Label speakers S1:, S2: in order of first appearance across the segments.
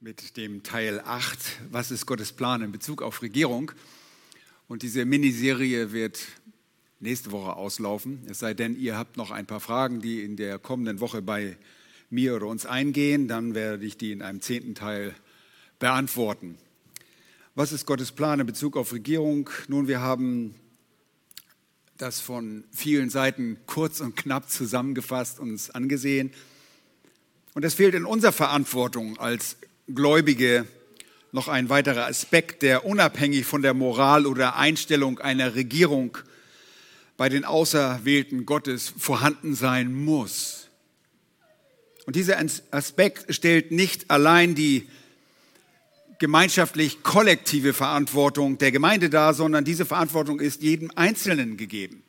S1: mit dem Teil 8, was ist Gottes Plan in Bezug auf Regierung. Und diese Miniserie wird nächste Woche auslaufen, es sei denn, ihr habt noch ein paar Fragen, die in der kommenden Woche bei mir oder uns eingehen, dann werde ich die in einem zehnten Teil beantworten. Was ist Gottes Plan in Bezug auf Regierung? Nun, wir haben das von vielen Seiten kurz und knapp zusammengefasst uns angesehen. Und es fehlt in unserer Verantwortung als Gläubige noch ein weiterer Aspekt, der unabhängig von der Moral oder Einstellung einer Regierung bei den Auserwählten Gottes vorhanden sein muss. Und dieser Aspekt stellt nicht allein die gemeinschaftlich kollektive Verantwortung der Gemeinde dar, sondern diese Verantwortung ist jedem Einzelnen gegeben.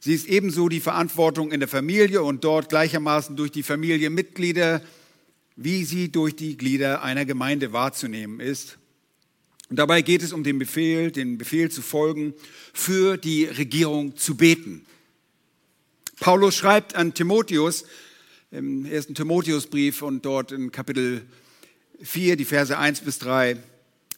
S1: Sie ist ebenso die Verantwortung in der Familie und dort gleichermaßen durch die Familienmitglieder wie sie durch die Glieder einer Gemeinde wahrzunehmen ist. Und dabei geht es um den Befehl, den Befehl zu folgen, für die Regierung zu beten. Paulus schreibt an Timotheus im ersten Timotheusbrief und dort in Kapitel 4, die Verse 1 bis 3,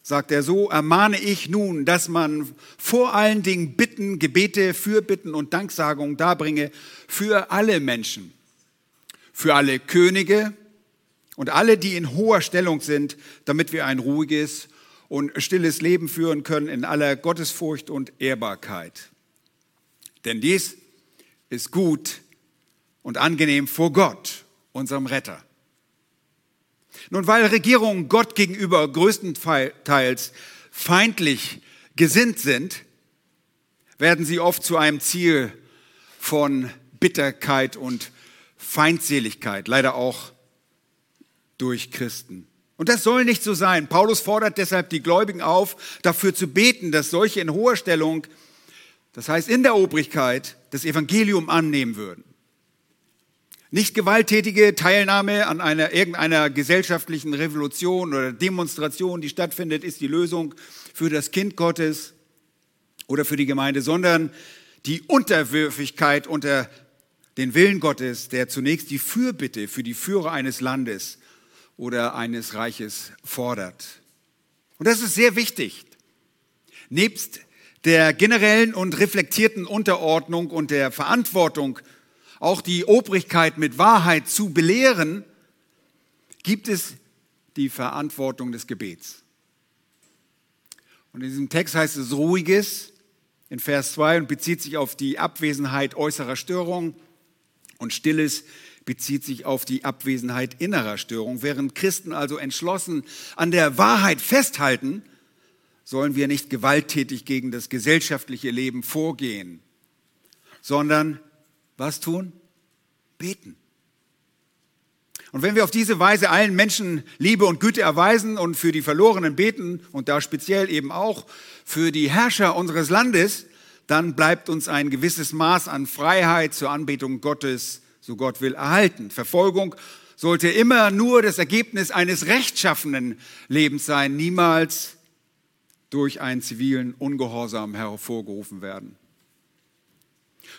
S1: sagt er so, ermahne ich nun, dass man vor allen Dingen Bitten, Gebete, Fürbitten und Danksagungen darbringe für alle Menschen, für alle Könige, und alle, die in hoher Stellung sind, damit wir ein ruhiges und stilles Leben führen können in aller Gottesfurcht und Ehrbarkeit. Denn dies ist gut und angenehm vor Gott, unserem Retter. Nun, weil Regierungen Gott gegenüber größtenteils feindlich gesinnt sind, werden sie oft zu einem Ziel von Bitterkeit und Feindseligkeit, leider auch durch Christen. Und das soll nicht so sein. Paulus fordert deshalb die Gläubigen auf, dafür zu beten, dass solche in hoher Stellung, das heißt in der Obrigkeit, das Evangelium annehmen würden. Nicht gewalttätige Teilnahme an einer, irgendeiner gesellschaftlichen Revolution oder Demonstration, die stattfindet, ist die Lösung für das Kind Gottes oder für die Gemeinde, sondern die Unterwürfigkeit unter den Willen Gottes, der zunächst die Fürbitte für die Führer eines Landes oder eines Reiches fordert. Und das ist sehr wichtig. Nebst der generellen und reflektierten Unterordnung und der Verantwortung, auch die Obrigkeit mit Wahrheit zu belehren, gibt es die Verantwortung des Gebets. Und in diesem Text heißt es ruhiges in Vers 2 und bezieht sich auf die Abwesenheit äußerer Störungen und stilles bezieht sich auf die Abwesenheit innerer Störung. Während Christen also entschlossen an der Wahrheit festhalten, sollen wir nicht gewalttätig gegen das gesellschaftliche Leben vorgehen, sondern was tun? Beten. Und wenn wir auf diese Weise allen Menschen Liebe und Güte erweisen und für die Verlorenen beten und da speziell eben auch für die Herrscher unseres Landes, dann bleibt uns ein gewisses Maß an Freiheit zur Anbetung Gottes so Gott will, erhalten. Verfolgung sollte immer nur das Ergebnis eines rechtschaffenen Lebens sein, niemals durch einen zivilen Ungehorsam hervorgerufen werden.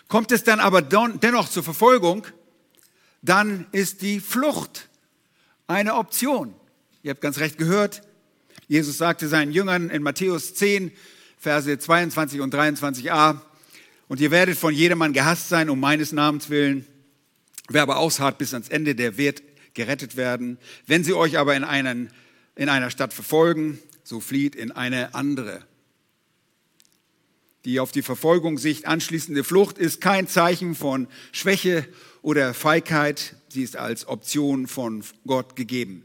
S1: Kommt es dann aber dennoch zur Verfolgung, dann ist die Flucht eine Option. Ihr habt ganz recht gehört, Jesus sagte seinen Jüngern in Matthäus 10, Verse 22 und 23a, und ihr werdet von jedermann gehasst sein um meines Namens willen, Wer aber ausharrt bis ans Ende, der wird gerettet werden. Wenn sie euch aber in, einen, in einer Stadt verfolgen, so flieht in eine andere. Die auf die Verfolgung sich anschließende Flucht ist kein Zeichen von Schwäche oder Feigheit. Sie ist als Option von Gott gegeben.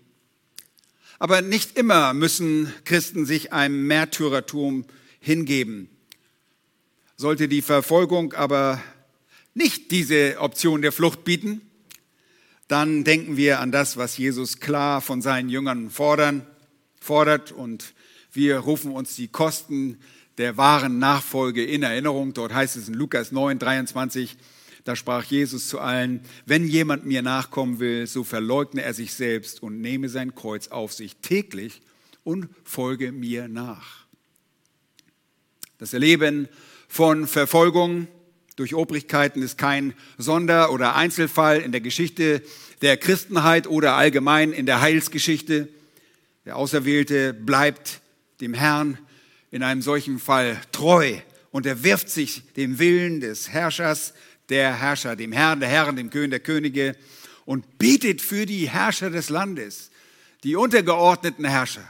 S1: Aber nicht immer müssen Christen sich einem Märtyrertum hingeben. Sollte die Verfolgung aber nicht diese Option der Flucht bieten, dann denken wir an das, was Jesus klar von seinen Jüngern fordern, fordert und wir rufen uns die Kosten der wahren Nachfolge in Erinnerung. Dort heißt es in Lukas 9, 23, da sprach Jesus zu allen, wenn jemand mir nachkommen will, so verleugne er sich selbst und nehme sein Kreuz auf sich täglich und folge mir nach. Das Erleben von Verfolgung, durch Obrigkeiten ist kein Sonder- oder Einzelfall in der Geschichte der Christenheit oder allgemein in der Heilsgeschichte. Der Auserwählte bleibt dem Herrn in einem solchen Fall treu und er wirft sich dem Willen des Herrschers, der Herrscher, dem Herrn, der Herren, dem König der Könige und betet für die Herrscher des Landes, die untergeordneten Herrscher,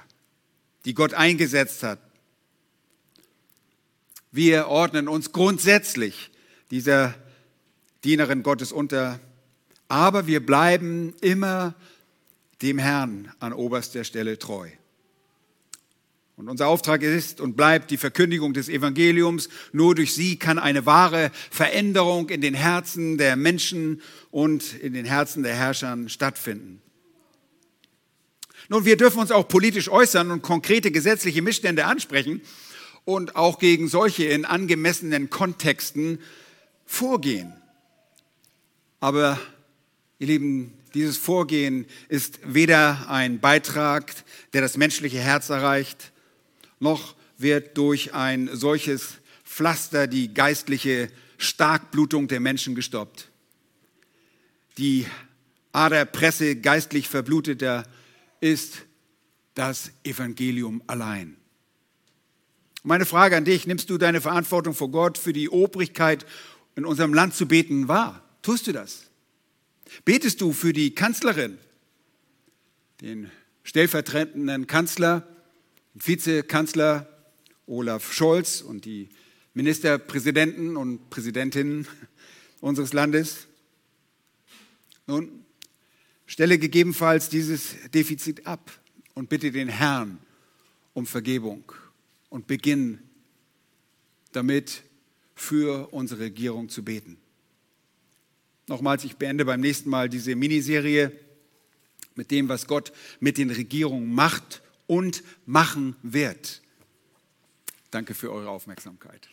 S1: die Gott eingesetzt hat. Wir ordnen uns grundsätzlich dieser Dienerin Gottes unter, aber wir bleiben immer dem Herrn an oberster Stelle treu. Und unser Auftrag ist und bleibt die Verkündigung des Evangeliums. Nur durch sie kann eine wahre Veränderung in den Herzen der Menschen und in den Herzen der Herrscher stattfinden. Nun, wir dürfen uns auch politisch äußern und konkrete gesetzliche Missstände ansprechen und auch gegen solche in angemessenen Kontexten vorgehen. Aber, ihr Lieben, dieses Vorgehen ist weder ein Beitrag, der das menschliche Herz erreicht, noch wird durch ein solches Pflaster die geistliche Starkblutung der Menschen gestoppt. Die Aderpresse geistlich verbluteter ist das Evangelium allein. Meine Frage an dich, nimmst du deine Verantwortung vor Gott für die Obrigkeit in unserem Land zu beten wahr? Tust du das? Betest du für die Kanzlerin, den stellvertretenden Kanzler, Vizekanzler Olaf Scholz und die Ministerpräsidenten und Präsidentinnen unseres Landes. Nun, stelle gegebenenfalls dieses Defizit ab und bitte den Herrn um Vergebung und beginn damit für unsere Regierung zu beten. Nochmals, ich beende beim nächsten Mal diese Miniserie mit dem, was Gott mit den Regierungen macht und machen wird. Danke für eure Aufmerksamkeit.